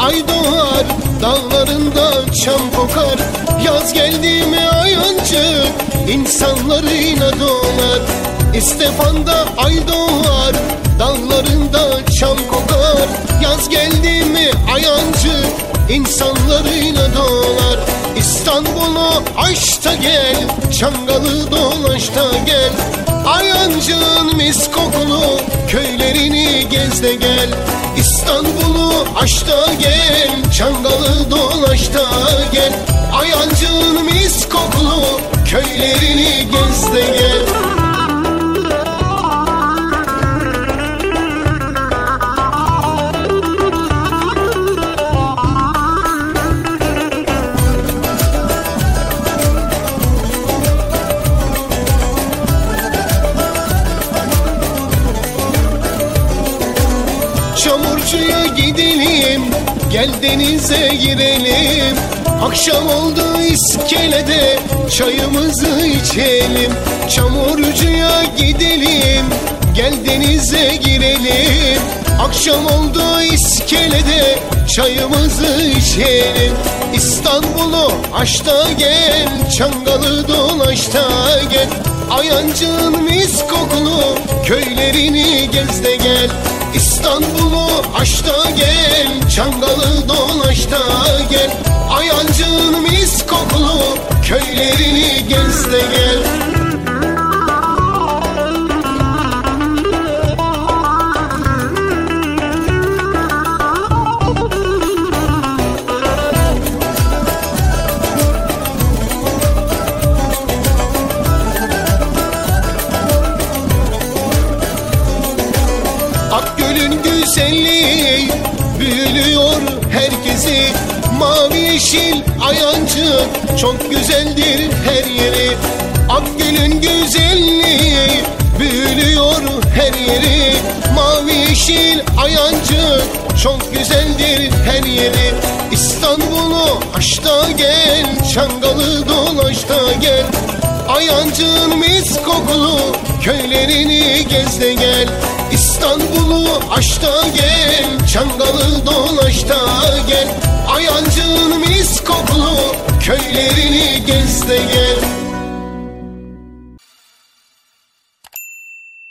ay doğar Dağlarında çam kokar. Yaz geldi mi ayancı insanlarıyla dolar İstefanda ay doğar Dağlarında çam kokar. Yaz geldi mi ayancı insanlarıyla dolar İstanbul'u aç da gel Çangalı dolaş gel gez de gel İstanbul'u aç da gel Çangalı dolaş da gel Ayancı'nın mis kokulu köylerini gez de gel Çamurcuya gidelim Gel denize girelim. Akşam oldu iskelede Çayımızı içelim. Çamurcuya gidelim Gel denize girelim. Akşam oldu iskelede Çayımızı içelim. İstanbul'u aç da gel Çangalı dolaş da gel. Ayancı'nın mis kokulu Köylerini gez de gel İstanbul'u da gel Çangalı dolaş da gel. Ayancı'nın mis kokulu Köylerini gez gel güzelliği büyülüyor herkesi. Mavi yeşil ayancı çok güzeldir her yeri. Akgöl'ün güzelliği büyülüyor her yeri. Mavi yeşil ayancı çok güzeldir her yeri. İstanbul'u aç da gel Çangalı dolaş da gel. Ayancı'nın mis kokulu köylerini gez de gel İstanbul'u aç da gel Çangalı dolaş da gel. Ayancı'nın mis kokulu köylerini gez de gel